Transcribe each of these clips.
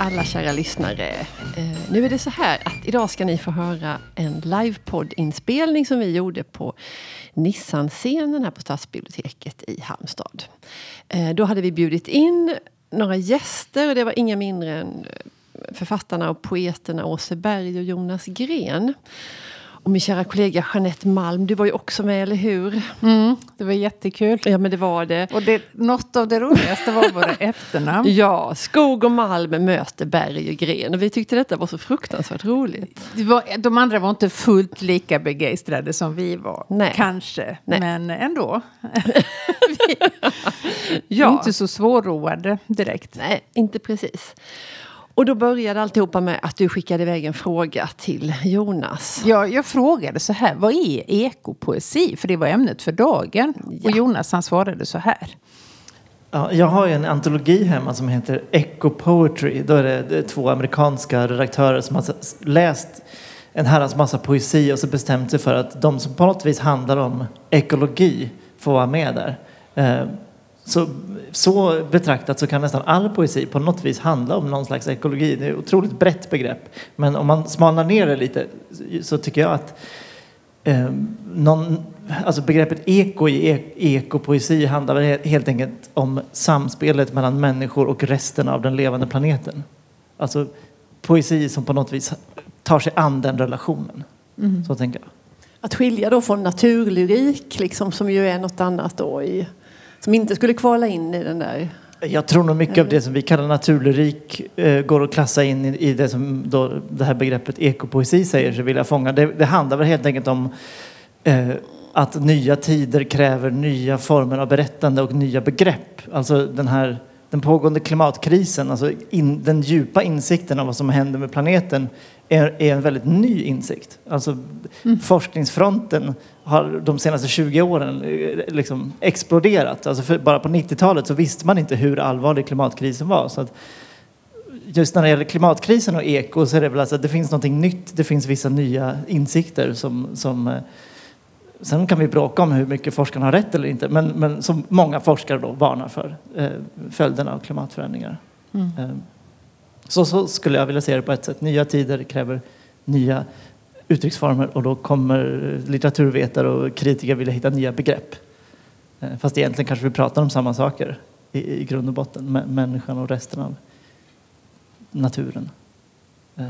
Alla kära lyssnare. Eh, nu är det så här att idag ska ni få höra en livepoddinspelning som vi gjorde på Nissan-scenen här på Stadsbiblioteket i Halmstad. Eh, då hade vi bjudit in några gäster och det var inga mindre än författarna och poeterna Åse Berg och Jonas Gren. Och min kära kollega Jeanette Malm, du var ju också med, eller hur? Mm, det var jättekul. Ja, men det var det. Och det, något av det roligaste var våra efternamn. Ja, Skog och Malm möter Berg och Gren. Och vi tyckte detta var så fruktansvärt roligt. Var, de andra var inte fullt lika begeistrade som vi var. Nej. Kanske, Nej. men ändå. Ja. Inte så svårroade direkt. Nej, inte precis. Och då började alltihopa med att du skickade iväg en fråga till Jonas. Jag, jag frågade så här, vad är ekopoesi? För det var ämnet för dagen. Och Jonas han svarade så här. Ja, jag har ju en antologi hemma som heter Echo Poetry. Då är det, det är två amerikanska redaktörer som har läst en herrans massa poesi och så bestämt sig för att de som på något vis handlar om ekologi får vara med där. Så, så betraktat så kan nästan all poesi på något vis handla om någon slags ekologi. Det är ett otroligt brett begrepp. Men om man smalnar ner det lite så tycker jag att eh, någon, alltså begreppet eko i ekopoesi handlar helt enkelt om samspelet mellan människor och resten av den levande planeten. Alltså poesi som på något vis tar sig an den relationen. Så tänker jag. Att skilja då från naturlyrik, liksom, som ju är något annat då, i, som inte skulle kvala in i den där... Jag tror nog mycket av det som vi kallar naturlyrik eh, går att klassa in i, i det som då det här begreppet ekopoesi säger sig vilja fånga. Det, det handlar väl helt enkelt om eh, att nya tider kräver nya former av berättande och nya begrepp. Alltså den här den pågående klimatkrisen, alltså in, den djupa insikten av vad som händer med planeten är, är en väldigt ny insikt. Alltså forskningsfronten har de senaste 20 åren eh, liksom exploderat. Alltså bara på 90-talet så visste man inte hur allvarlig klimatkrisen var. Så att just när det gäller klimatkrisen och eko så är det väl alltså att det finns någonting nytt, det finns vissa nya insikter som, som eh, Sen kan vi bråka om hur mycket forskarna har rätt eller inte, men, men som många forskare då varnar för eh, följderna av klimatförändringar. Eh, så, så skulle jag vilja se det på ett sätt. Nya tider kräver nya uttrycksformer och då kommer litteraturvetare och kritiker vilja hitta nya begrepp. Eh, fast egentligen kanske vi pratar om samma saker i, i grund och botten, mä- människan och resten av naturen. Eh,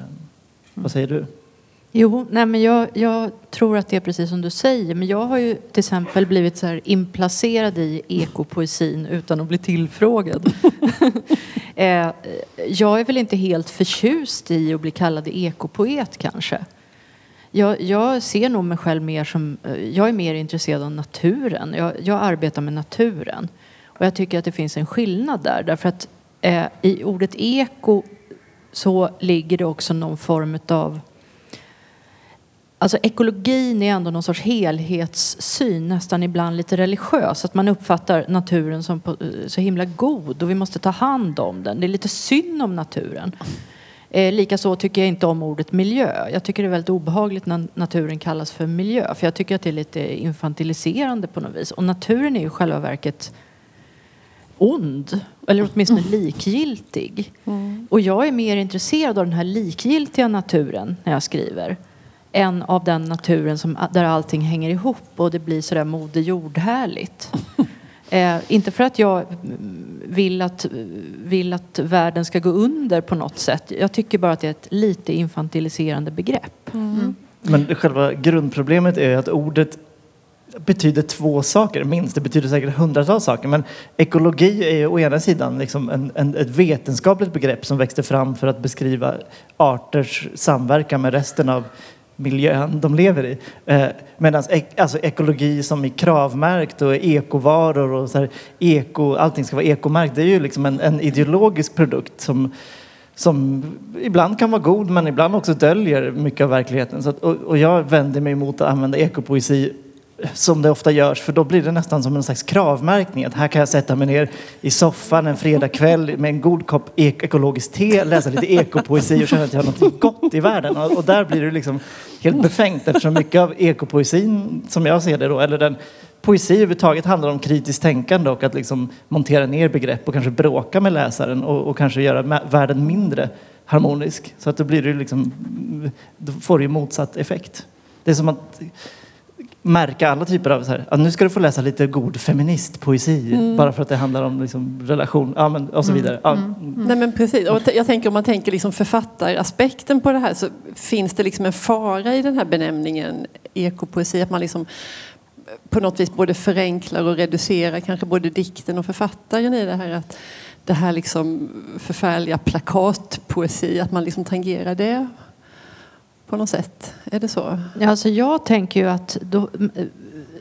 vad säger du? Jo, nej men jag, jag tror att det är precis som du säger. Men jag har ju till exempel blivit så här inplacerad i ekopoesin utan att bli tillfrågad. eh, jag är väl inte helt förtjust i att bli kallad ekopoet kanske. Jag, jag ser nog mig själv mer som, eh, jag är mer intresserad av naturen. Jag, jag arbetar med naturen. Och jag tycker att det finns en skillnad där. Därför att eh, i ordet eko så ligger det också någon form av Alltså ekologin är ändå någon sorts helhetssyn, nästan ibland lite religiös. Att man uppfattar naturen som på, så himla god och vi måste ta hand om den. Det är lite synd om naturen. Eh, Likaså tycker jag inte om ordet miljö. Jag tycker det är väldigt obehagligt när naturen kallas för miljö. För jag tycker att det är lite infantiliserande på något vis. Och naturen är ju i själva verket ond. Eller åtminstone likgiltig. Och jag är mer intresserad av den här likgiltiga naturen när jag skriver än av den naturen som, där allting hänger ihop och det blir sådär moder jord-härligt. Eh, inte för att jag mm, vill att, vill att världen ska gå under på något sätt. Jag tycker bara att det är ett lite infantiliserande begrepp. Men själva grundproblemet är att ordet betyder två saker, minst. Det betyder säkert hundratals saker. Men ekologi är ju å ena sidan liksom en, en, ett vetenskapligt begrepp som växte fram för att beskriva arters samverkan med resten av miljön de lever i. Eh, Medan ek, alltså ekologi som är kravmärkt och ekovaror och så här, eko, allting ska vara ekomärkt. Det är ju liksom en, en ideologisk produkt som som ibland kan vara god men ibland också döljer mycket av verkligheten. Så att, och, och jag vänder mig emot att använda ekopoesi som det ofta görs för då blir det nästan som en slags kravmärkning. Att här kan jag sätta mig ner i soffan en fredagkväll med en god kopp ek- ekologiskt te, läsa lite ekopoesi och känna att jag har något gott i världen. Och, och där blir det liksom helt befängt eftersom mycket av ekopoesin som jag ser det då, eller den poesi överhuvudtaget handlar om kritiskt tänkande och att liksom montera ner begrepp och kanske bråka med läsaren och, och kanske göra världen mindre harmonisk. Så att då blir det liksom, då får det ju motsatt effekt. Det är som att märka alla typer av så här, nu ska du få läsa lite god feministpoesi bara för att det handlar om liksom relation ja, men, och så vidare. Ja, Nej men precis. Och jag tänker om man tänker liksom författaraspekten på det här så finns det liksom en fara i den här benämningen ekopoesi. Att man liksom på något vis både förenklar och reducerar kanske både dikten och författaren i det här. Att det här liksom förfärliga plakatpoesi, att man liksom tangerar det på något sätt. Är det så? Ja, alltså jag tänker ju att då,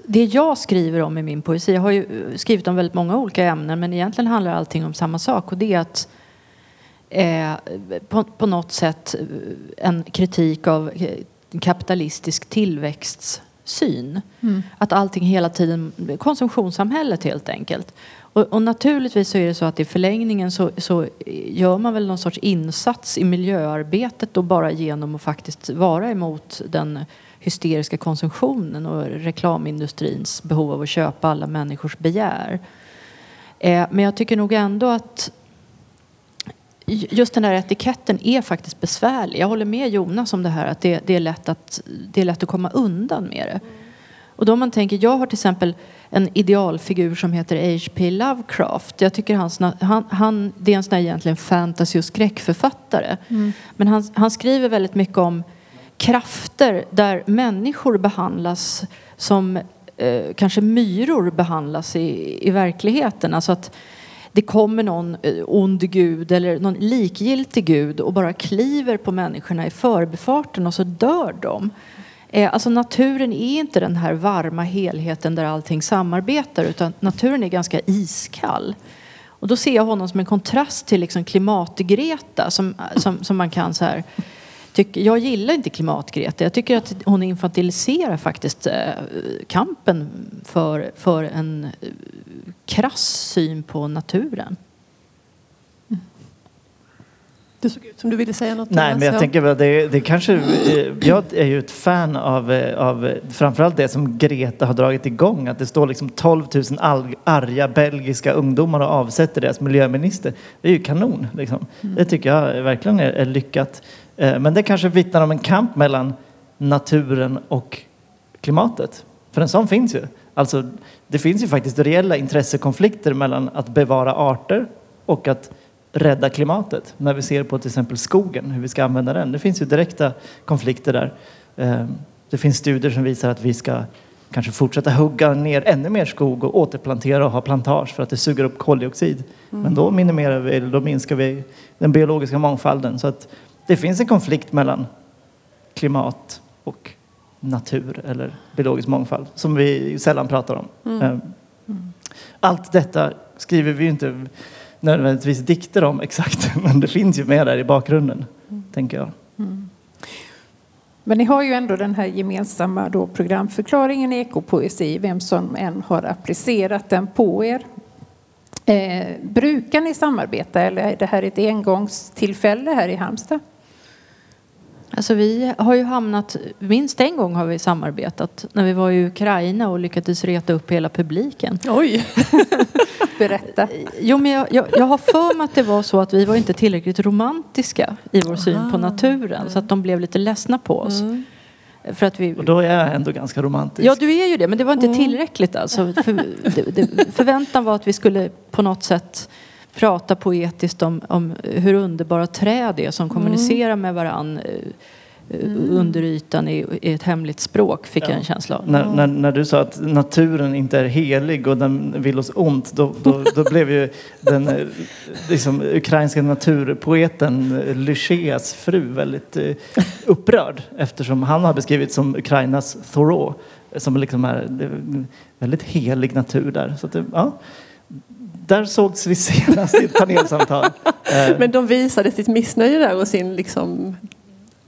det jag skriver om i min poesi, jag har ju skrivit om väldigt många olika ämnen men egentligen handlar allting om samma sak och det är att eh, på, på något sätt eh, en kritik av eh, kapitalistisk tillväxtsyn. Att allting hela tiden, konsumtionssamhället helt enkelt. Och, och naturligtvis så är det så att i förlängningen så, så gör man väl någon sorts insats i miljöarbetet då bara genom att faktiskt vara emot den hysteriska konsumtionen och reklamindustrins behov av att köpa alla människors begär. Eh, men jag tycker nog ändå att just den här etiketten är faktiskt besvärlig. Jag håller med Jonas om det här att det, det, är, lätt att, det är lätt att komma undan med det. Och då man tänker, jag har till exempel en idealfigur som heter H.P. Lovecraft. Jag tycker han, han, han, det är en sån här egentligen fantasy och skräckförfattare. Men han, han skriver väldigt mycket om krafter där människor behandlas som eh, kanske myror behandlas i, i verkligheten. Alltså att det kommer någon eh, ond gud eller någon likgiltig gud och bara kliver på människorna i förbifarten och så dör de. Eh, alltså naturen är inte den här varma helheten där allting samarbetar utan naturen är ganska iskall. Och då ser jag honom som en kontrast till liksom klimat-Greta som, som, som man kan så här tyck, jag gillar inte klimat-Greta. Jag tycker att hon infantiliserar faktiskt eh, kampen för, för en eh, krass syn på naturen. Du såg ut som du ville säga något. Nej, Thomas. men jag Ja. tänker väl det, det kanske... eh, Jag är ju ett fan av, eh, av framförallt det som Greta har dragit igång. Att det står liksom 12 000 al- arga belgiska ungdomar och avsätter deras miljöminister. Det är ju kanon. Liksom. Det tycker jag verkligen är, är lyckat. Eh, Men det kanske vittnar om en kamp mellan naturen och klimatet. För en sån finns ju. Alltså, det finns ju faktiskt reella intressekonflikter mellan att bevara arter och att rädda klimatet. När vi ser på till exempel skogen, hur vi ska använda den. Det finns ju direkta konflikter där. Eh, Det finns studier som visar att vi ska kanske fortsätta hugga ner ännu mer skog och återplantera och ha plantage för att det suger upp koldioxid. Men då minimerar vi, eller då minskar vi den biologiska mångfalden. Så att det finns en konflikt mellan klimat och natur eller biologisk mångfald som vi sällan pratar om. Eh, Allt detta skriver vi inte nödvändigtvis dikter om exakt, men det finns ju med där i bakgrunden, tänker jag. Mm. Men ni har ju ändå den här gemensamma då programförklaringen i ekopoesi, vem som än har applicerat den på er. Eh, brukar ni samarbeta eller är det här ett engångstillfälle här i Halmstad? Alltså vi har ju hamnat, minst en gång har vi samarbetat när vi var i Ukraina och lyckades reta upp hela publiken. Oj! Berätta. Jo, men jag, jag, jag har för mig att det var så att vi var inte tillräckligt romantiska i vår syn på naturen så att de blev lite ledsna på oss. För att vi, Och då är jag ändå ganska romantisk. Ja, du är ju det, men det var inte tillräckligt alltså. För, det, det, förväntan var att vi skulle på något sätt prata poetiskt om, om hur underbara träd är som kommunicerar med varann eh, under ytan i, i ett hemligt språk, fick jag en känsla av. När, när, när du sa att naturen inte är helig och den vill oss ont, då, då, då blev ju den eh, liksom, ukrainska naturpoeten eh, Lycheas fru väldigt upprörd eftersom han har beskrivits som Ukrainas Thoreau, som liksom är väldigt helig natur där. Så att ja, där sågs vi senast i ett panelsamtal. Eh, Men de visade sitt missnöje där och sin liksom...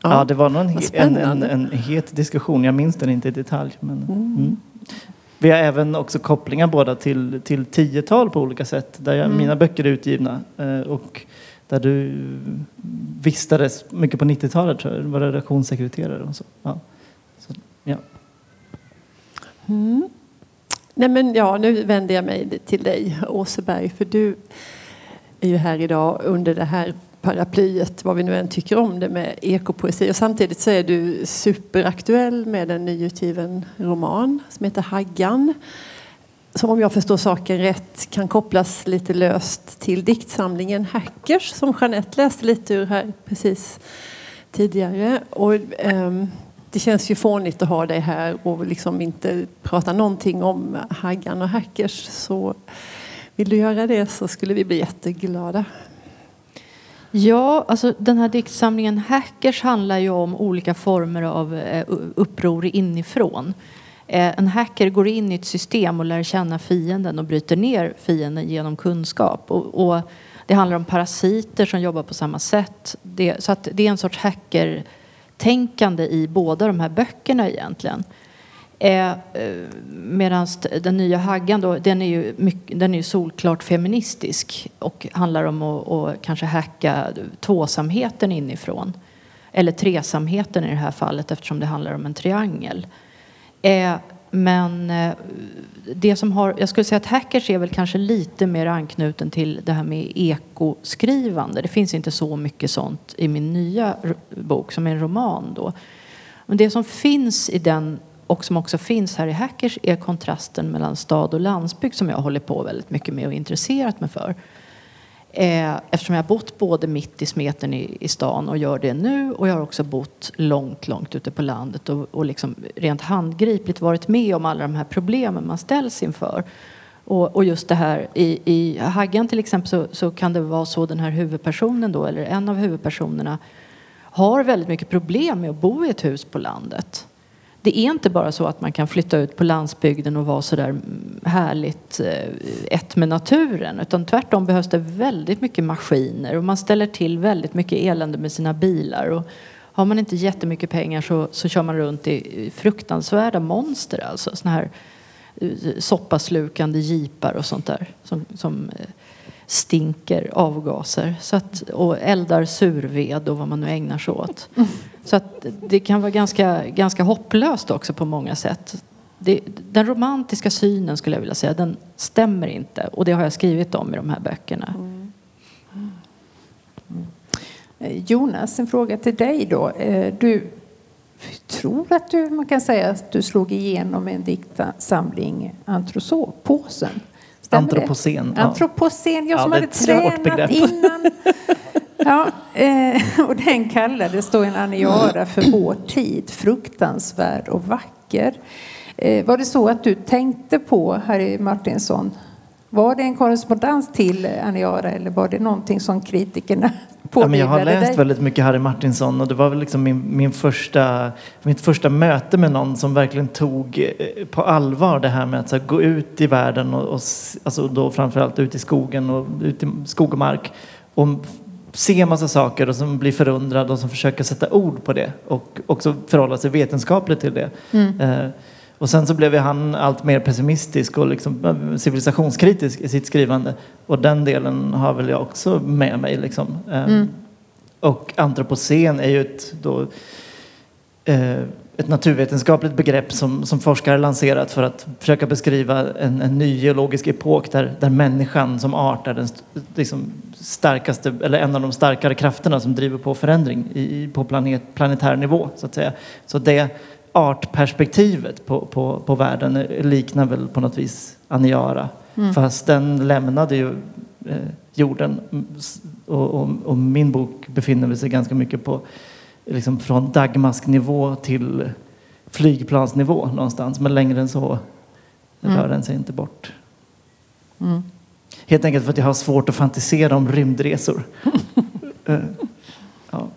Ja, det var nog en, en, en, het diskussion. Jag minns den inte i detalj. Men, mm. Vi har även också kopplingar båda till, till tiotal på olika sätt. Där jag, mina böcker är utgivna. eh, Och där du vistades mycket på 90-talet tror jag. Du var redaktionssekreterare och så. Ja. så ja. Nej men ja, nu vänder jag mig till dig Åseberg för du är ju här idag under det här paraplyet, vad vi nu än tycker om det med ekopoesi. Och samtidigt så är du superaktuell med en nyutgiven roman som heter Haggan. Som om jag förstår saken rätt kan kopplas lite löst till diktsamlingen Hackers som Jeanette läste lite ur här precis tidigare. Och, ähm, det känns ju fånigt att ha dig här och liksom inte prata någonting om Haggan och Hackers. Så vill du göra det så skulle vi bli jätteglada. Ja, alltså den här diktsamlingen Hackers handlar ju om olika former av eh, uppror inifrån. Eh, en hacker går in i ett system och lär känna fienden och bryter ner fienden genom kunskap. Och, och det handlar om parasiter som jobbar på samma sätt. Det, så att det är en sorts tänkande i båda de här böckerna egentligen. Eh, eh Medan den nya Haggan då, den är ju mycket, den är solklart feministisk och handlar om att, att kanske hacka tvåsamheten inifrån. Eller tresamheten i det här fallet eftersom det handlar om en triangel. Eh, men eh, det som har, jag skulle säga att hackers är väl kanske lite mer anknuten till det här med ekoskrivande. Det finns inte så mycket sånt i min nya bok som är en roman då. Men det som finns i den och som också finns här i Hackers är kontrasten mellan stad och landsbygd som jag håller på väldigt mycket med och intresserat mig för. Eh, eftersom jag har bott både mitt i smeten i, i stan och gör det nu och jag har också bott långt, långt ute på landet och, och liksom rent handgripligt varit med om alla de här problemen man ställs inför. Och, och just det här i, i Haggan till exempel så, så kan det vara så den här huvudpersonen då, eller en av huvudpersonerna har väldigt mycket problem med att bo i ett hus på landet det är inte bara så att man kan flytta ut på landsbygden och vara så där härligt eh, ett med naturen utan tvärtom behövs det väldigt mycket maskiner och man ställer till väldigt mycket elände med sina bilar. Och har man inte jättemycket pengar så, så kör man runt i fruktansvärda monster alltså såna här eh, soppaslukande jeepar och sånt där som, som eh, stinker avgaser så att, och eldar surved och vad man nu ägnar sig åt. Så att det kan vara ganska, ganska hopplöst också på många sätt. Det, den romantiska synen skulle jag vilja säga, den stämmer inte. Och det har jag skrivit om i de här böckerna. Mm. Mm. Jonas, en fråga till dig då. Eh, du tror att du, man kan säga att du slog igenom en diktsamling Antroposen. Antropocen. Ja. Antropocen, jag som ja, hade tränat innan. Ja, eh, och den kallades då en aniara för vår tid, fruktansvärd och vacker. Eh, var det så att du tänkte på Harry Martinsson? Var det en korrespondens till Aniara eller var det någonting som kritikerna ja, men Jag har läst dig? väldigt mycket Harry Martinsson och det var väl liksom min, min första, mitt första möte med någon som verkligen tog eh, på allvar det här med att här, gå ut i världen och, och alltså då framförallt ut i skogen och ut i skog och mark och se massa saker och som blir förundrad och som försöker sätta ord på det och också förhålla sig vetenskapligt till det. Mm. Eh, och sen så blev han allt mer pessimistisk och liksom eh, civilisationskritisk i sitt skrivande. Och den delen har väl jag också med mig. Liksom. Eh, mm. Och antropocen är ju ett, då, eh, ett naturvetenskapligt begrepp som, som forskare lanserat för att försöka beskriva en, en ny geologisk epok där, där människan som art är den liksom, starkaste, eller en av de starkare krafterna som driver på förändring i, på planet, planetär nivå. Så att säga. Så det artperspektivet på, på, på världen liknar väl på något vis Aniara. Mm. Fast den lämnade ju eh, jorden och, och, och, min bok befinner sig ganska mycket på liksom från dagmasknivå till flygplansnivå någonstans. Men längre än så mm. rör den sig inte bort. Mm. Helt enkelt för att jag har svårt att fantisera om rymdresor. Eh, ja.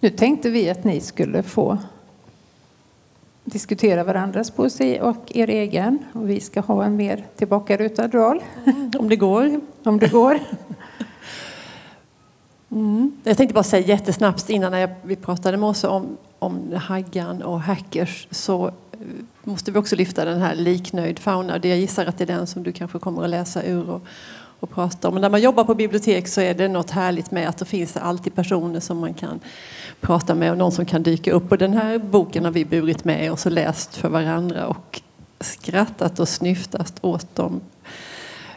Nu tänkte vi att ni skulle få diskutera varandras poesi och er egen. Och vi ska ha en mer tillbakarutad roll. Om det går. Om det går. Mm. Jag tänkte bara säga jättesnabbt innan jag, vi pratade med oss om, om Haggan och hackers så eh, måste vi också lyfta den här liknöjd fauna. Det jag gissar att det är den som du kanske kommer att läsa ur och, att prata om. Men när man jobbar på bibliotek så är det något härligt med att det finns alltid personer som man kan prata med och någon som kan dyka upp. Och den här boken har vi burit med oss och läst för varandra och skrattat och snyftat åt dem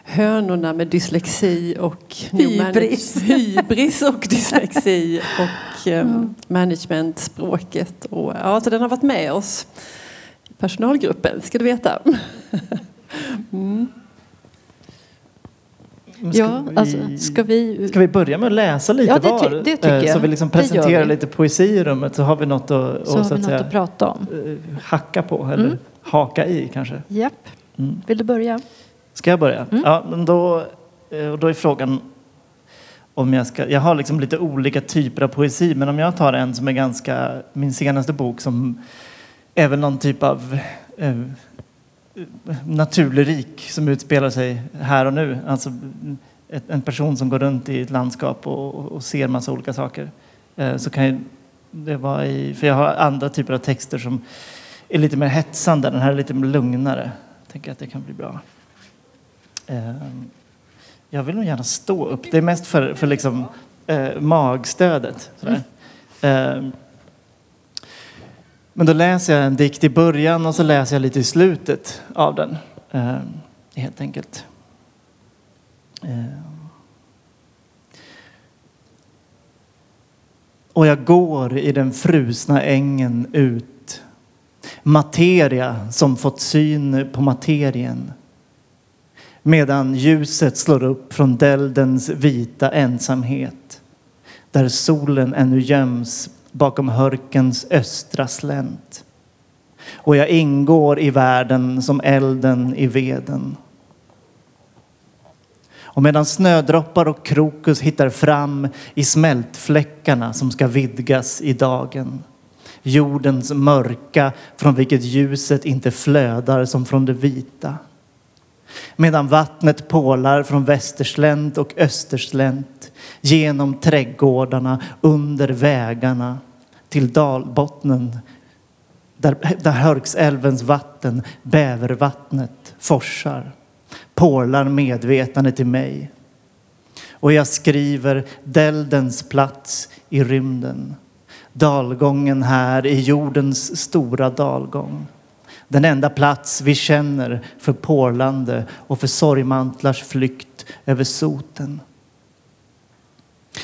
hönorna med dyslexi och hybris, hybris och dyslexi och um, managementspråket. Och, ja, så den har varit med oss i personalgruppen, ska du veta. mm. Ja, vi, alltså, ska vi... Ska vi börja med att läsa lite ja, det, var? Det tycker jag. Så vi liksom presenterar vi. lite poesi i rummet så har vi något att, så och, så att, säga, att prata om. Eh, hacka på eller mm. haka i kanske. Japp. Mm. Vill du börja? Ska jag börja? Mm. Ja, men då, eh, då är frågan om jag ska... Jag har liksom lite olika typer av poesi, men om jag tar en som är ganska... Min senaste bok som är väl någon typ av eh, naturlyrik som utspelar sig här och nu. Alltså ett, en person som går runt i ett landskap och, och ser massa olika saker. Eh, så kan jag, det vara i... För jag har andra typer av texter som är lite mer hetsande. Den här är lite lugnare. Jag tänker att det kan bli bra. Eh, jag vill nog gärna stå upp. Det är mest för, för liksom, eh, magstödet. Sådär. Eh, men då läser jag en dikt i början och så läser jag lite i slutet av den. Eh, helt enkelt. Eh. Och jag går i den frusna ängen ut. Materia som fått syn på materien medan ljuset slår upp från däldens vita ensamhet där solen ännu göms bakom hörkens östra slänt. Och jag ingår i världen som elden i veden. Och medan snödroppar och krokus hittar fram i smältfläckarna som ska vidgas i dagen. Jordens mörka från vilket ljuset inte flödar som från det vita medan vattnet pålar från västerslänt och österslänt genom trädgårdarna, under vägarna till dalbottnen där, där Hörksälvens vatten, bävervattnet, forsar. Pålar medvetande till mig. Och jag skriver Däldens plats i rymden. Dalgången här i jordens stora dalgång. Den enda plats vi känner för porlande och för sorgmantlars flykt över soten.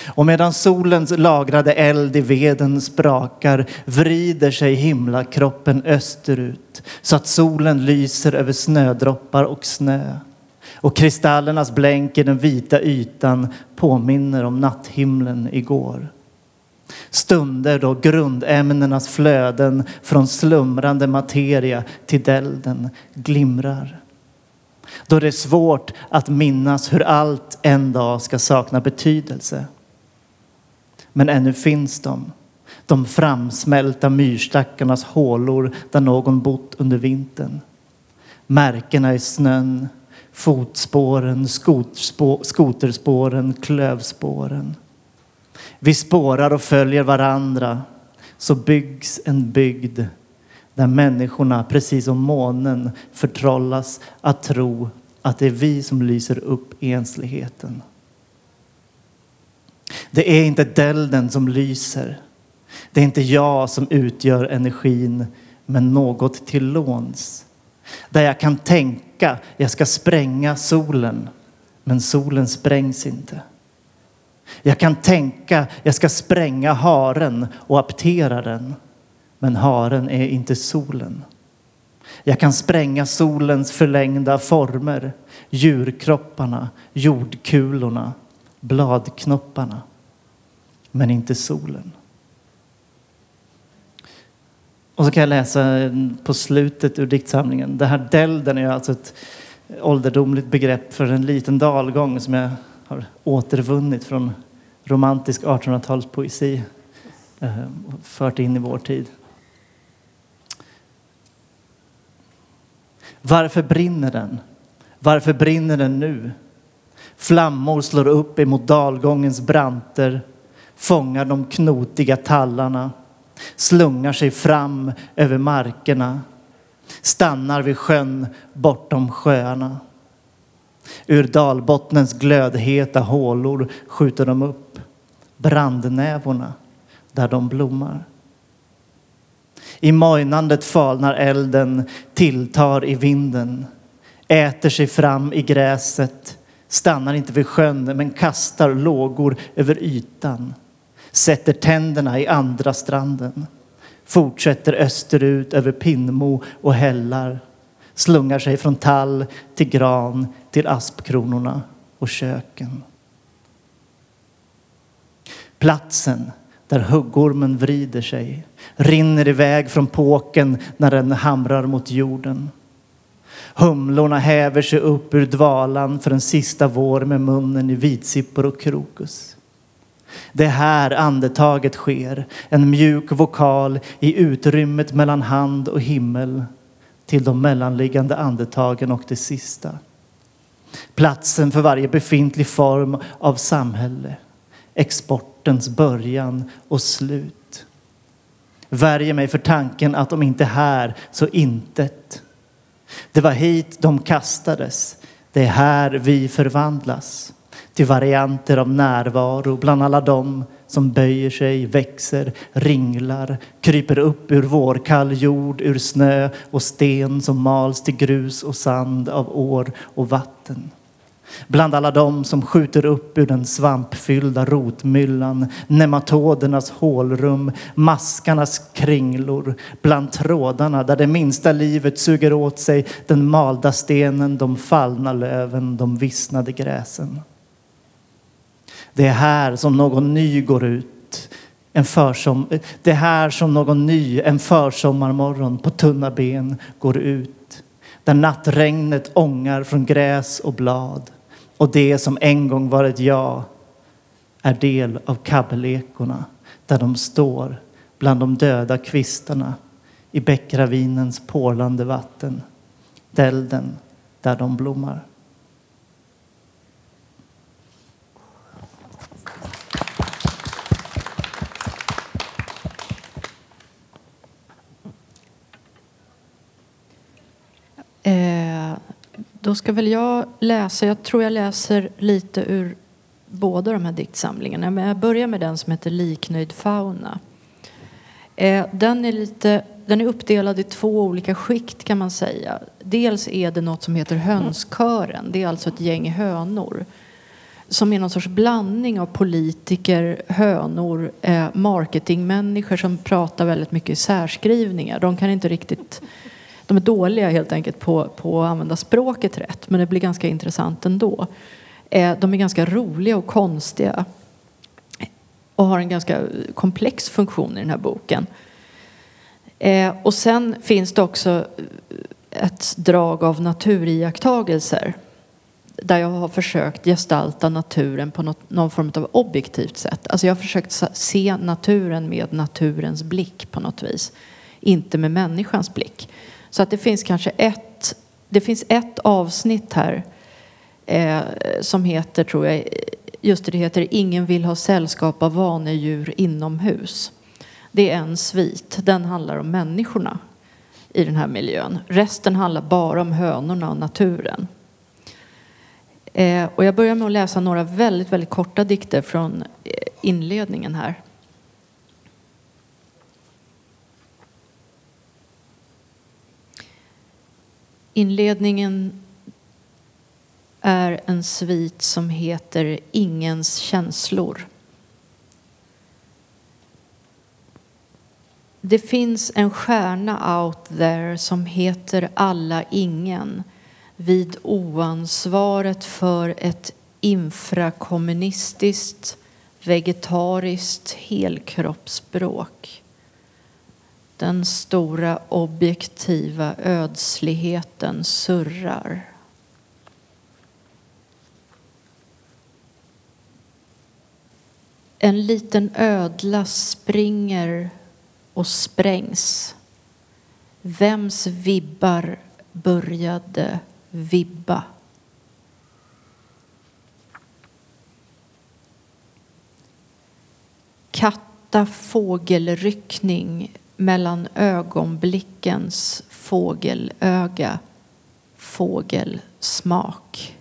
Och medan solens lagrade eld i veden sprakar vrider sig himlakroppen österut så att solen lyser över snödroppar och snö. Och kristallernas blänk i den vita ytan påminner om natthimlen igår. Stunder då grundämnenas flöden från slumrande materia till dälden glimrar. Då det är svårt att minnas hur allt en dag ska sakna betydelse. Men ännu finns de. De framsmälta myrstackarnas hålor där någon bott under vintern. Märkena i snön, fotspåren, skoterspåren, klövspåren. Vi spårar och följer varandra så byggs en bygd där människorna, precis som månen, förtrollas att tro att det är vi som lyser upp ensligheten. Det är inte delden som lyser. Det är inte jag som utgör energin, men något till låns. Där jag kan tänka, jag ska spränga solen, men solen sprängs inte. Jag kan tänka, jag ska spränga haren och aptera den. Men haren är inte solen. Jag kan spränga solens förlängda former, djurkropparna, jordkulorna, bladknopparna. Men inte solen. Och så kan jag läsa på slutet ur diktsamlingen. Det här dälden är alltså ett ålderdomligt begrepp för en liten dalgång som jag har återvunnit från romantisk 1800-talspoesi och eh, fört in i vår tid. Varför brinner den? Varför brinner den nu? Flammor slår upp emot dalgångens branter, fångar de knotiga tallarna, slungar sig fram över markerna, stannar vid sjön bortom sjöarna. Ur dalbottnens glödheta hålor skjuter de upp brandnävorna där de blommar. I mojnandet falnar elden, tilltar i vinden, äter sig fram i gräset, stannar inte vid sjön men kastar lågor över ytan, sätter tänderna i andra stranden, fortsätter österut över Pinnmo och hällar, slungar sig från tall till gran till aspkronorna och köken. Platsen där huggormen vrider sig, rinner iväg från påken när den hamrar mot jorden. Humlorna häver sig upp ur dvalan för en sista vår med munnen i vitsippor och krokus. Det är här andetaget sker, en mjuk vokal i utrymmet mellan hand och himmel till de mellanliggande andetagen och det sista. Platsen för varje befintlig form av samhälle, exportens början och slut. Värjer mig för tanken att om inte här så intet. Det var hit de kastades. Det är här vi förvandlas till varianter av närvaro bland alla dem som böjer sig, växer, ringlar, kryper upp ur vårkall jord, ur snö och sten som mals till grus och sand av år och vatten. Bland alla dem som skjuter upp ur den svampfyllda rotmyllan, nematodernas hålrum, maskarnas kringlor, bland trådarna där det minsta livet suger åt sig den malda stenen, de fallna löven, de vissnade gräsen. Det är här som någon ny går ut. En försom det är här som någon ny en försommarmorgon på tunna ben går ut. Där nattregnet ångar från gräs och blad. Och det som en gång varit jag är del av kabbelekorna där de står bland de döda kvistarna i bäckravinens porlande vatten. Dälden där de blommar. Då ska väl jag läsa, jag tror jag läser lite ur båda de här diktsamlingarna. Men jag börjar med den som heter Liknöjd fauna. Eh, den är, lite, den är uppdelad i två olika skikt kan man säga. Dels är det något som heter hönskören. Det är alltså ett gäng hönor som är någon sorts blandning av politiker, hönor, eh, marketingmänniskor som pratar väldigt mycket i särskrivningar. De kan inte riktigt de är dåliga helt enkelt på, på att använda språket rätt, men det blir ganska intressant ändå. Eh, de är ganska roliga och konstiga och har en ganska komplex funktion i den här boken. Eh, och sen finns det också ett drag av naturiakttagelser där jag har försökt gestalta naturen på något, någon form av objektivt sätt. Alltså jag har försökt se naturen med naturens blick på något vis, inte med människans blick. Så att det finns kanske ett, det finns ett avsnitt här eh, som heter, tror jag, just det, det heter Ingen vill ha sällskap av vanedjur inomhus. Det är en svit, den handlar om människorna i den här miljön. Resten handlar bara om hönorna och naturen. Eh, och jag börjar med att läsa några väldigt, väldigt korta dikter från eh, inledningen här. Inledningen är en svit som heter Ingens känslor. Det finns en stjärna out there som heter Alla ingen vid oansvaret för ett infrakommunistiskt vegetariskt helkroppsspråk. Den stora objektiva ödsligheten surrar. En liten ödla springer och sprängs. Vems vibbar började vibba? Katta fågelryckning mellan ögonblickens fågelöga, fågelsmak.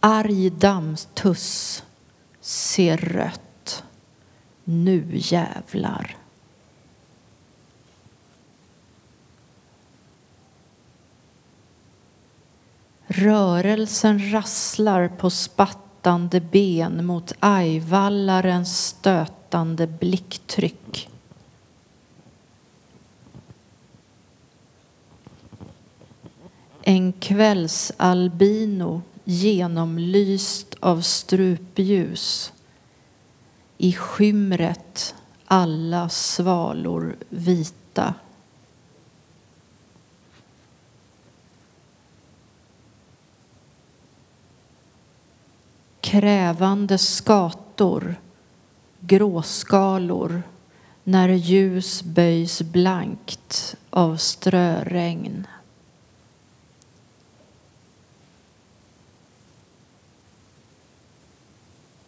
Arg dammtuss ser rött. Nu jävlar. Rörelsen rasslar på spatt spattande ben mot ajvallarens stötande blicktryck. En kvällsalbino genomlyst av strupljus. I skymret alla svalor vita. Krävande skator, gråskalor när ljus böjs blankt av ströregn.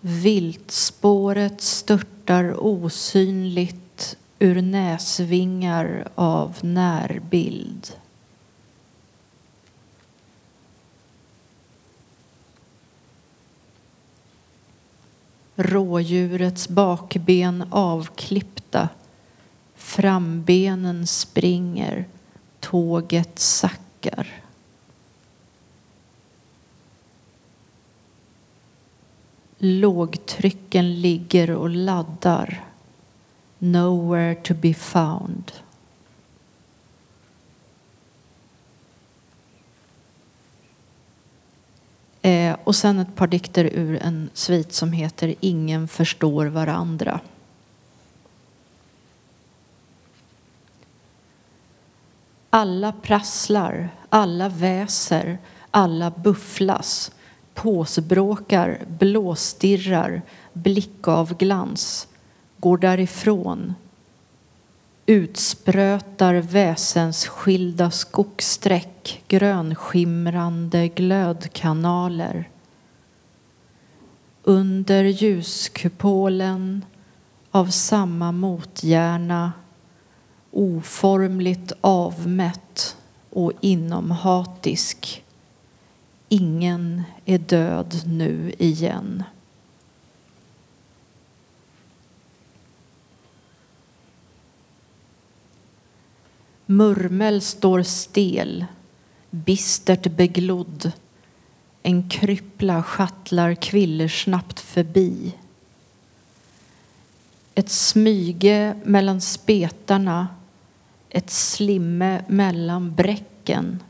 Viltspåret störtar osynligt ur näsvingar av närbild. Rådjurets bakben avklippta. Frambenen springer. Tåget sackar. Lågtrycken ligger och laddar. Nowhere to be found. Eh, och sen ett par dikter ur en svit som heter Ingen förstår varandra. Alla prasslar, alla väser, alla bufflas påsbråkar, blåstirrar, blickavglans, går därifrån, utsprötar väsensskilda skogssträck, grönskimrande glödkanaler. Under ljuskupolen av samma motgärna oformligt avmätt och inomhatisk Ingen är död nu igen. Murmel står stel, bistert beglodd. En kryppla schattlar kvillersnabbt förbi. Ett smyge mellan spetarna, ett slimme mellan bräcken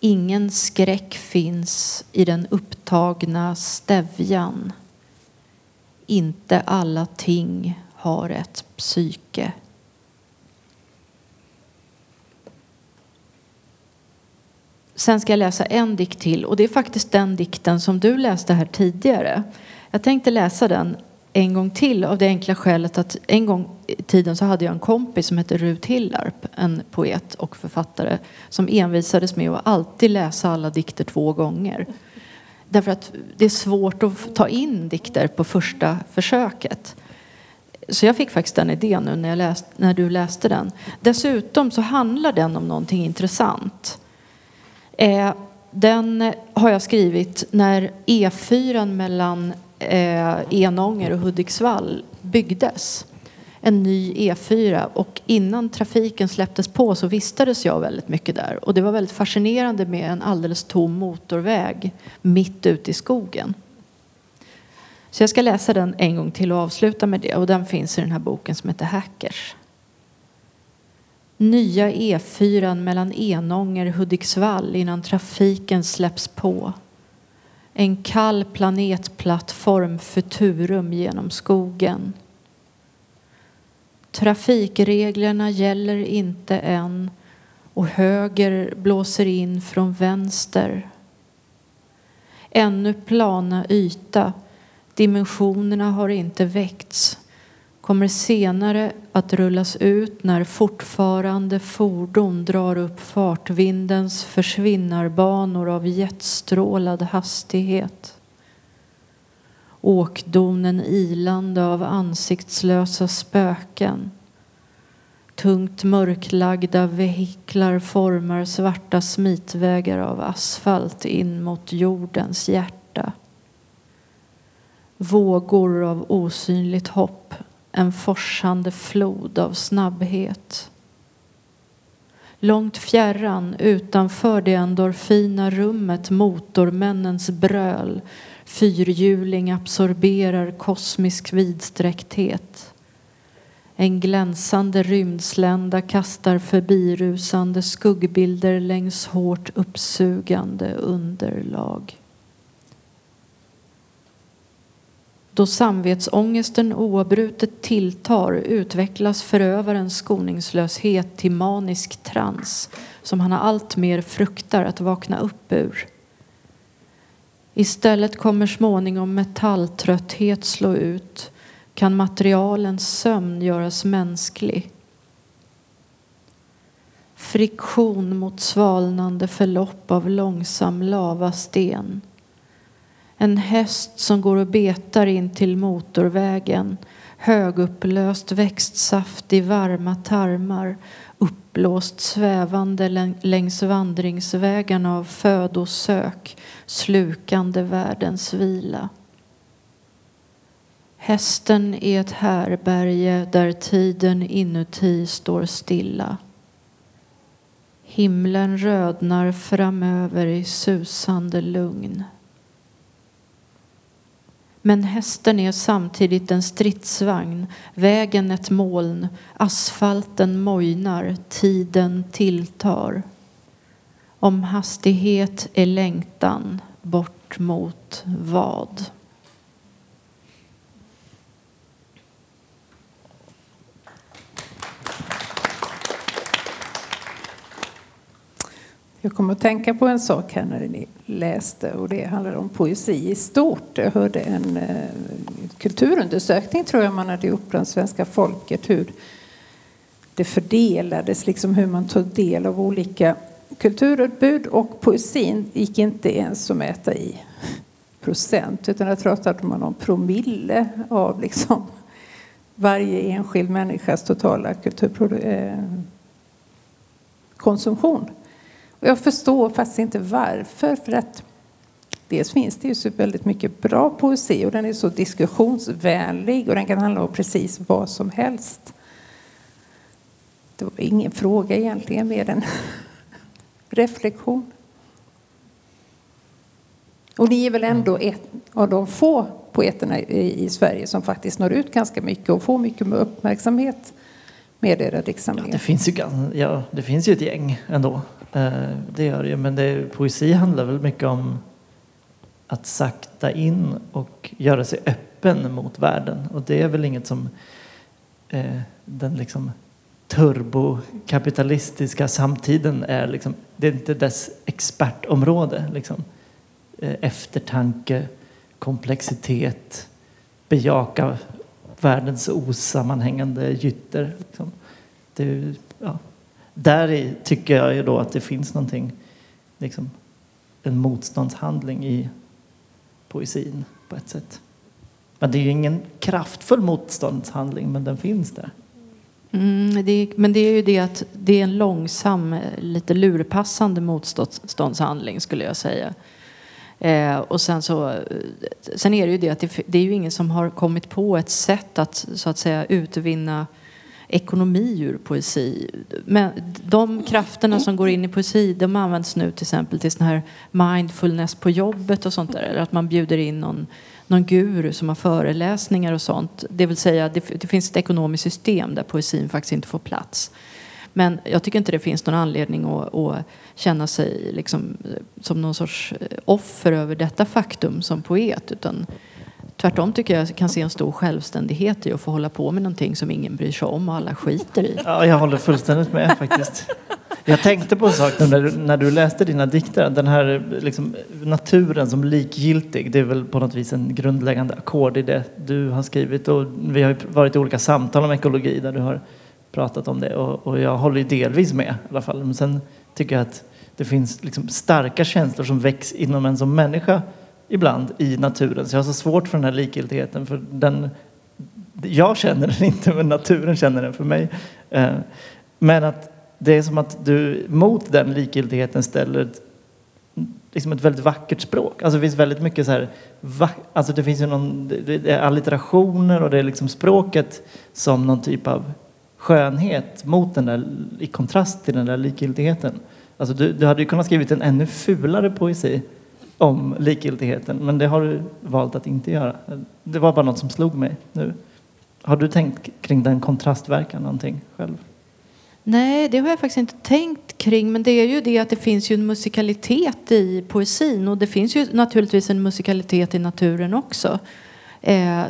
Ingen skräck finns i den upptagna stävjan. Inte alla ting har ett psyke. Sen ska jag läsa en dikt till och det är faktiskt den dikten som du läste här tidigare. Jag tänkte läsa den en gång till av det enkla skälet att en gång i tiden så hade jag en kompis som hette Rut Hillarp, en poet och författare som envisades med att alltid läsa alla dikter två gånger. Därför att det är svårt att ta in dikter på första försöket. Så jag fick faktiskt den idén nu när, jag läst, när du läste den. Dessutom så handlar den om någonting intressant. Eh, den har jag skrivit när E4 mellan eh, Enånger och Hudiksvall byggdes. En ny E4 och innan trafiken släpptes på så vistades jag väldigt mycket där och det var väldigt fascinerande med en alldeles tom motorväg mitt ute i skogen. Så jag ska läsa den en gång till och avsluta med det och den finns i den här boken som heter Hackers. Nya E4 mellan Enånger och Hudiksvall innan trafiken släpps på en kall planetplattform Futurum genom skogen. Trafikreglerna gäller inte än och höger blåser in från vänster. Ännu plana yta, dimensionerna har inte väckts kommer senare att rullas ut när fortfarande fordon drar upp fartvindens försvinnarbanor av jetstrålad hastighet. Åkdonen ilande av ansiktslösa spöken. Tungt mörklagda vehiklar formar svarta smitvägar av asfalt in mot jordens hjärta. Vågor av osynligt hopp, en forsande flod av snabbhet. Långt fjärran, utanför det endorfina rummet, motormännens bröl. Fyrhjuling absorberar kosmisk vidsträckthet. En glänsande rymdslända kastar förbirusande skuggbilder längs hårt uppsugande underlag. Då samvetsångesten oavbrutet tilltar utvecklas förövarens skoningslöshet till manisk trans som han alltmer fruktar att vakna upp ur. Istället kommer småningom metalltrötthet slå ut kan materialens sömn göras mänsklig. Friktion mot svalnande förlopp av långsam lavasten. En häst som går och betar in till motorvägen. Högupplöst växtsaft i varma tarmar. Uppblåst svävande längs vandringsvägarna av födosök. Slukande världens vila. Hästen är ett härberge där tiden inuti står stilla. Himlen rödnar framöver i susande lugn. Men hästen är samtidigt en stridsvagn, vägen ett moln, asfalten mojnar, tiden tilltar. Om hastighet är längtan, bort mot vad? Jag kommer att tänka på en sak här när ni läste och det handlar om poesi i stort. Jag hörde en eh, kulturundersökning tror jag man hade gjort bland svenska folket hur det fördelades, liksom hur man tog del av olika kulturutbud och poesin gick inte ens att mäta i procent utan där pratade man om promille av liksom varje enskild människas totala kulturkonsumtion. Eh, jag förstår faktiskt inte varför. För att dels finns det ju så väldigt mycket bra poesi och den är så diskussionsvänlig och den kan handla om precis vad som helst. Det var ingen fråga egentligen, mer än reflektion. Och ni är väl ändå ett av de få poeterna i Sverige som faktiskt når ut ganska mycket och får mycket uppmärksamhet med era diktsamlingar. Ja, det, finns ju, ja, det finns ju ett gäng ändå. Eh, det gör det ju. Men det, poesi handlar väl mycket om att sakta in och göra sig öppen mot världen. Och det är väl inget som eh, den liksom turbokapitalistiska samtiden är. Liksom, det är inte dess expertområde. Liksom. Eh, eftertanke, komplexitet, bejaka världens osammanhängande gytter. Liksom. Det, ja, där tycker jag ju då att det finns någonting, liksom, en motståndshandling i poesin på ett sätt. Men det är ju ingen kraftfull motståndshandling, men den finns där. Mm, det är, men det är ju det att det är en långsam, eh, lite lurpassande motståndshandling skulle jag säga. Eh, och sen så, eh, sen är det ju det att det, det, är ju ingen som har kommit på ett sätt att så att säga utvinna ekonomi ur poesi. Men de krafterna som går in i poesi de används nu till exempel till sån här mindfulness på jobbet och sånt där. Eller att man bjuder in någon, någon guru som har föreläsningar och sånt. Det vill säga det, det finns ett ekonomiskt system där poesin faktiskt inte får plats. Men jag tycker inte det finns någon anledning att, att känna sig liksom, eh, som någon sorts eh, offer över detta faktum som poet. Utan Tvärtom tycker jag kan se en stor självständighet i att få hålla på med någonting som ingen bryr sig om och alla skiter i. Ja, jag håller fullständigt med faktiskt. Jag tänkte på en sak när du, när du läste dina dikter. Den här liksom, naturen som likgiltig, det är väl på något vis en grundläggande ackord i det du har skrivit. Och vi har varit i olika samtal om ekologi där du har pratat om det. Och, och jag håller ju delvis med i alla fall. Men sen tycker jag att det finns liksom starka känslor som väcks inom en som människa ibland i naturen. Så jag har så svårt för den här likgiltigheten för den, jag känner den inte, men naturen känner den för mig. Eh, men att det är som att du mot den likgiltigheten ställer ett, liksom ett väldigt vackert språk. Alltså det finns väldigt mycket så här, alltså det finns ju någon, det är allitterationer och det är liksom språket som någon typ av skönhet mot den där, i kontrast till den där likgiltigheten. Alltså du, du hade ju kunnat skrivit en ännu fulare poesi om likgiltigheten, men det har du valt att inte göra. Det var bara något som slog mig nu. Har du tänkt kring den kontrastverkan någonting själv? Nej, det har jag faktiskt inte tänkt kring. Men det är ju det att det finns ju en musikalitet i poesin och det finns ju naturligtvis en musikalitet i naturen också. Eh,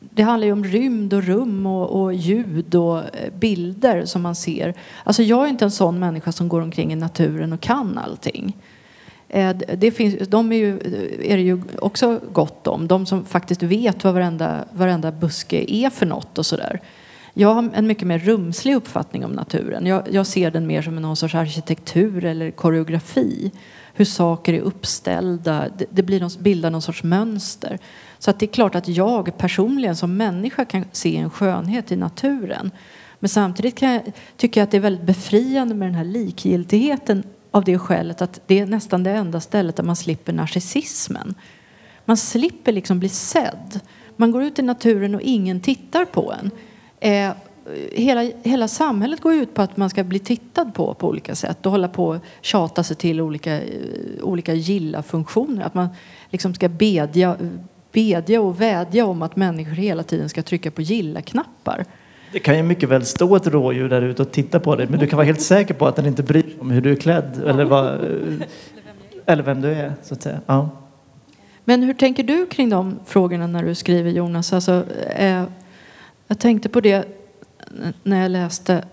det handlar ju om rymd och rum och, och, ljud och eh, bilder som man ser. Alltså jag är inte en sån människa som går omkring i naturen och kan allting. Eh, det finns, de är, ju, är det ju också gott om. De som faktiskt vet vad varenda, varenda buske är för något och sådär. Jag har en mycket mer rumslig uppfattning om naturen. Jag, jag ser den mer som någon sorts arkitektur eller koreografi. Hur saker är uppställda. Det, det blir någon, bildar någon sorts mönster. Så att det är klart att jag personligen som människa kan se en skönhet i naturen. Men samtidigt kan jag, tycker jag att det är väldigt befriande med den här likgiltigheten av det skälet att det är nästan det enda stället där man slipper narcissismen. Man slipper liksom bli sedd. Man går ut i naturen och ingen tittar på en. Eh, hela, hela samhället går ut på att man ska bli tittad på på olika sätt och hålla på och tjata sig till olika, eh, olika gilla-funktioner. Att man liksom ska bedja, bedja och vädja om att människor hela tiden ska trycka på gilla-knappar. Det kan ju mycket väl stå ett rådjur där ute och titta på dig men du kan vara helt säker på att den inte bryr sig om hur du är klädd eller, vad, eh, eller vem du är. Så att säga. Ja. Men hur tänker du kring de frågorna när du skriver Jonas? Alltså, eh, jag tänkte på det när jag läste.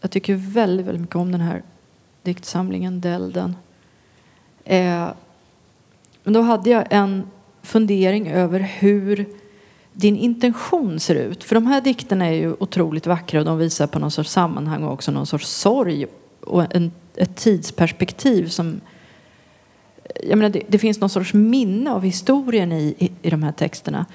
Jag tycker väldigt, väldigt mycket om den här diktsamlingen Delden. Eh, men då hade jag en fundering över hur din intention ser ut. För de här dikterna är ju otroligt vackra och de visar på någon sorts sammanhang och också någon sorts sorg och en, ett tidsperspektiv som jag menar, det, det, finns någon sorts minne av historien i, i, i de här texterna.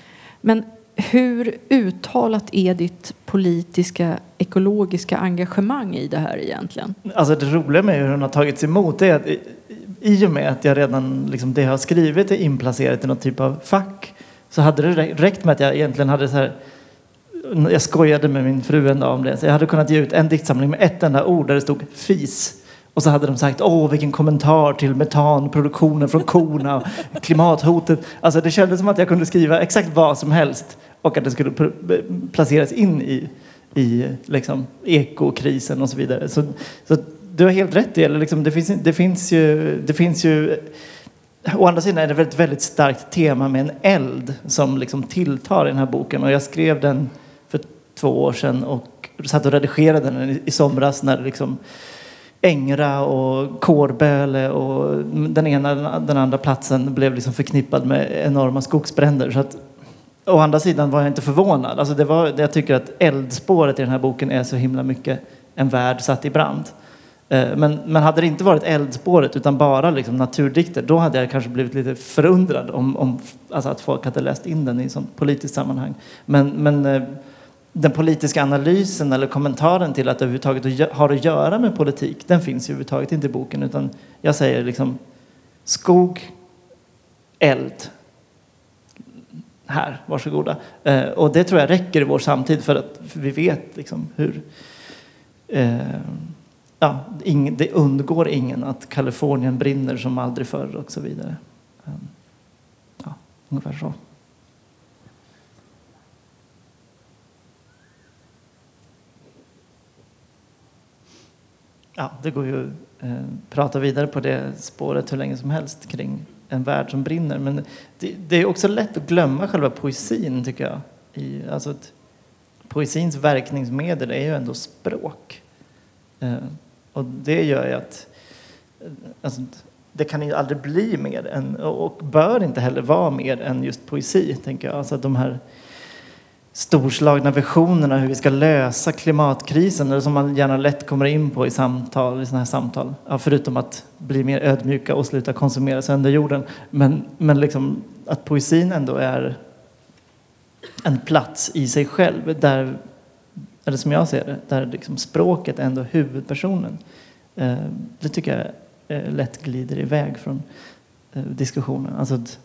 Men hur uttalat är ditt politiska, ekologiska engagemang i det här egentligen? Alltså det roliga med hur den har tagits emot är att i, i och med att jag redan, liksom, det jag har skrivit är inplacerat i någon typ av fack så hade det räckt med att jag egentligen hade så här jag skojade med min fru en dag om det. Så jag hade kunnat ge ut en diktsamling med ett enda ord där det stod fis. Och så hade de sagt, åh vilken kommentar till metanproduktionen från korna och klimathotet. Alltså det kändes som att jag kunde skriva exakt vad som helst och att det skulle placeras in i, i liksom, ekokrisen och så vidare. Så, så du har helt rätt i det. Liksom, det, finns, det, finns ju, det finns ju Å andra sidan är det ett väldigt starkt tema med en eld som liksom tilltar i den här boken. Och jag skrev den för två år sedan och satt och redigerade den i somras när liksom Ängra och Kårböle och den ena den andra platsen blev liksom förknippad med enorma skogsbränder. Så att, å andra sidan var jag inte förvånad. Alltså det var, jag tycker att eldspåret i den här boken är så himla mycket en värld satt i brand. Eh, men, men hade det inte varit eldspåret utan bara liksom naturdikter då hade jag kanske blivit lite förundrad om, om alltså att folk hade läst in den i ett sånt politiskt sammanhang. Men, men eh, den politiska analysen eller kommentaren till att det överhuvudtaget har att göra med politik den finns ju överhuvudtaget inte i boken utan jag säger liksom skog, eld, här, varsågoda. Eh, och det tror jag räcker i vår samtid för att vi vet liksom hur eh, ja, ing, det undgår ingen att Kalifornien brinner som aldrig förr och så vidare. Ehm, ja, ungefär så. Ja, det går ju att eh, prata vidare på det spåret hur länge som helst kring en värld som brinner. Men det, det är också lätt att glömma själva poesin tycker jag. I, alltså att poesins verkningsmedel är ju ändå språk. Eh, och det gör ju att alltså, det kan ju aldrig bli mer än, och bör inte heller vara mer än just poesi, tänker jag. Alltså de här storslagna visionerna hur vi ska lösa klimatkrisen, eller som man gärna lätt kommer in på i samtal, i sådana här samtal. Ja, förutom att bli mer ödmjuka och sluta konsumera sönder jorden. Men, men liksom att poesin ändå är en plats i sig själv. Där, eller som jag ser det, där liksom språket är ändå huvudpersonen. Eh, det tycker jag eh, lätt glider iväg från eh, diskussionen. Alltså, att,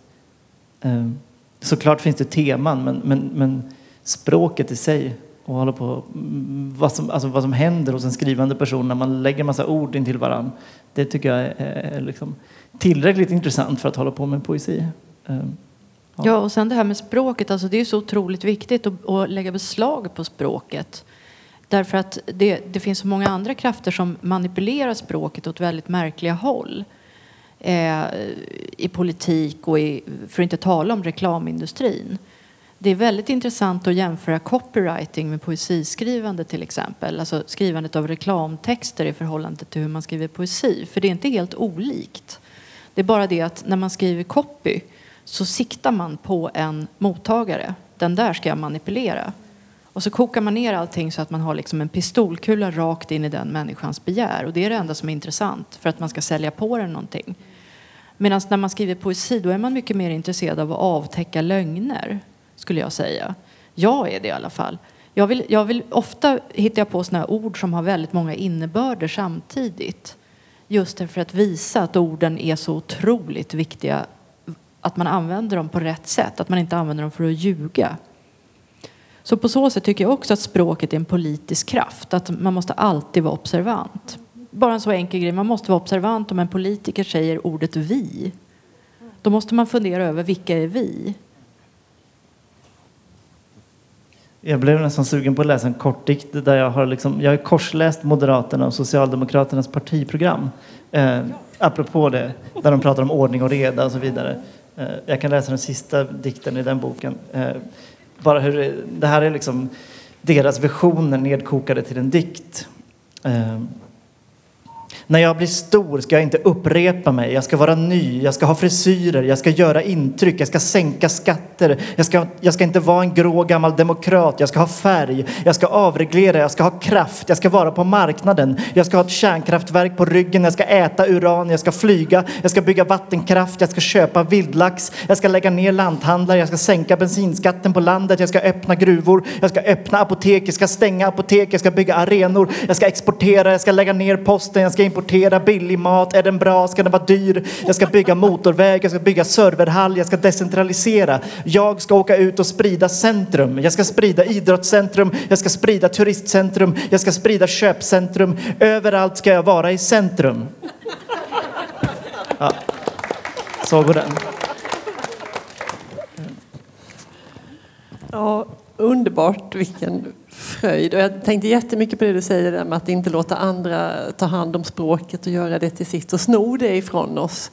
såklart finns det teman men, men, men språket i sig och hålla på mm, vad som, alltså vad som händer hos en skrivande person när man lägger massa ord in till varann. Det tycker jag är, är liksom tillräckligt intressant för att hålla på med poesi. Ja. ja, och sen det här med språket, alltså det är så otroligt viktigt att, att lägga beslag på språket. Därför att det, det, finns så många andra krafter som manipulerar språket åt väldigt märkliga håll. Eh, I politik och i, för att inte tala om reklamindustrin. Det är väldigt intressant att jämföra copywriting med poesiskrivande till exempel. Alltså skrivandet av reklamtexter i förhållande till hur man skriver poesi. För det är inte helt olikt. Det är bara det att när man skriver copy så siktar man på en mottagare. Den där ska jag manipulera. Och så kokar man ner allting så att man har liksom en pistolkula rakt in i den människans begär. Och det är det enda som är intressant för att man ska sälja på den någonting. Medan när man skriver poesi då är man mycket mer intresserad av att avtäcka lögner, skulle jag säga. Jag är det i alla fall. Jag vill, jag vill, ofta hittar jag på såna ord som har väldigt många innebörder samtidigt. Just för att visa att orden är så otroligt viktiga att man använder dem på rätt sätt, att man inte använder dem för att ljuga. Så på så sätt tycker jag också att språket är en politisk kraft, att man måste alltid vara observant. Bara en så enkel grej, man måste vara observant om en politiker säger ordet vi. Då måste man fundera över vilka är vi? Jag blev nästan sugen på att läsa en kort dikt där jag har, liksom, jag har korsläst Moderaterna och Socialdemokraternas partiprogram. Eh, apropå det, där de pratar om ordning och reda och så vidare. Eh, jag kan läsa den sista dikten i den boken. Eh, bara hur det, det här är liksom deras visioner nedkokade till en dikt. Eh, när jag blir stor ska jag inte upprepa mig. Jag ska vara ny, jag ska ha frisyrer, jag ska göra intryck, jag ska sänka skatter. Jag ska, jag ska inte vara en grå gammal demokrat, jag ska ha färg. Jag ska avreglera, jag ska ha kraft, jag ska vara på marknaden. Jag ska ha ett kärnkraftverk på ryggen, jag ska äta uran, jag ska flyga, jag ska bygga vattenkraft, jag ska köpa vildlax. Jag ska lägga ner lanthandlar, jag ska sänka bensinskatten på landet, jag ska öppna gruvor, jag ska öppna apotek, jag ska stänga apotek, jag ska bygga arenor, jag ska exportera, jag ska lägga ner posten, jag ska importera billig mat. Är den bra? Ska den vara dyr? Jag ska bygga motorväg, jag ska bygga serverhall, jag ska decentralisera. Jag ska åka ut och sprida centrum. Jag ska sprida idrottscentrum, jag ska sprida turistcentrum, jag ska sprida köpcentrum. Överallt ska jag vara i centrum. Ja. Så går den. Ja, underbart. Vilken fröjd. Och jag tänkte jättemycket på det du säger med att inte låta andra ta hand om språket och göra det till sitt och sno det ifrån oss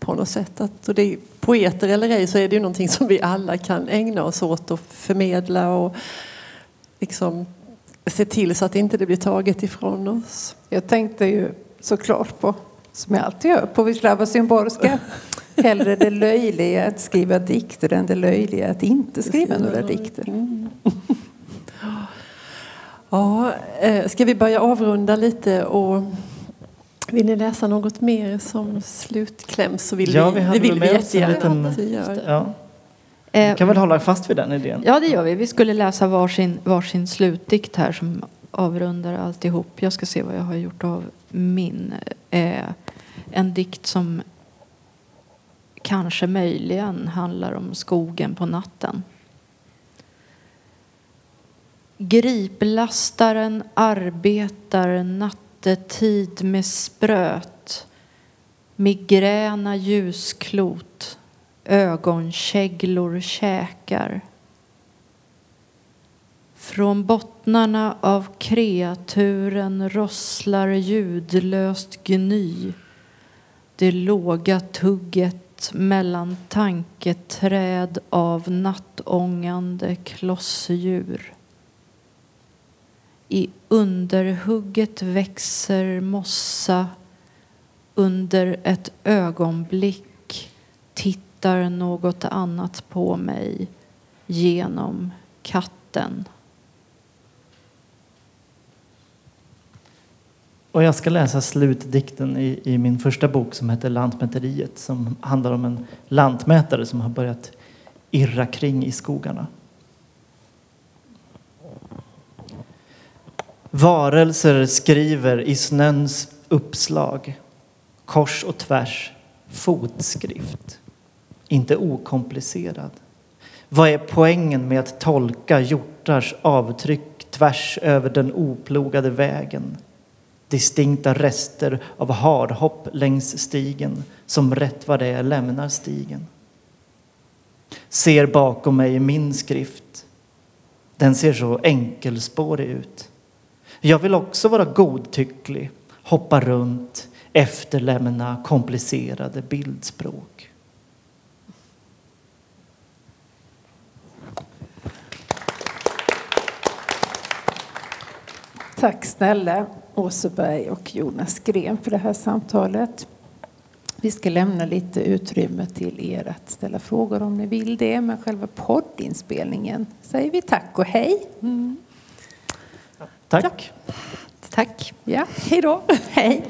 på något sätt. Att, och det poeter eller ej så är det ju någonting som vi alla kan ägna oss åt och förmedla och liksom se till så att inte det blir taget ifrån oss. Jag tänkte ju såklart på, som jag alltid gör, på Wisława Szymborska. Hellre det löjliga att skriva dikter än det löjliga att inte skriva några dikter. Mm. Ja, eh, ska vi börja avrunda lite och vill ni läsa något mer som slutkläm så vill ja, vi, vi, det vill vi jättegärna att vi gör. Ja. Vi kan väl hålla fast vid den idén? Ja, det gör vi. Vi skulle läsa varsin, varsin slutdikt här som avrundar alltihop. Jag ska se vad jag har gjort av min. Eh, en dikt som kanske möjligen handlar om skogen på natten. Griplastaren arbetar nattetid med spröt migräna ljusklot, ögonkäglor käkar. Från bottnarna av kreaturen rosslar ljudlöst gny. Det låga tugget mellan tanketräd av nattångande klossdjur. I underhugget växer mossa. Under ett ögonblick tittar något annat på mig genom katten. Och jag ska läsa slutdikten i, i, min första bok som heter Lantmäteriet som handlar om en lantmätare som har börjat irra kring i skogarna. Varelser skriver i snöns uppslag, kors och tvärs, fotskrift. Inte okomplicerad. Vad är poängen med att tolka hjortars avtryck tvärs över den oplogade vägen? Distinkta rester av harhopp längs stigen som rätt vad det är lämnar stigen. Ser bakom mig min skrift. Den ser så enkelspårig ut. Jag vill också vara godtycklig, hoppa runt, efterlämna komplicerade bildspråk. Tack snälla Åseberg och Jonas Gren för det här samtalet. Vi ska lämna lite utrymme till er att ställa frågor om ni vill det. Men själva poddinspelningen säger vi tack och hej. Mm. Tack. Tack. Ja, hej då. Hej.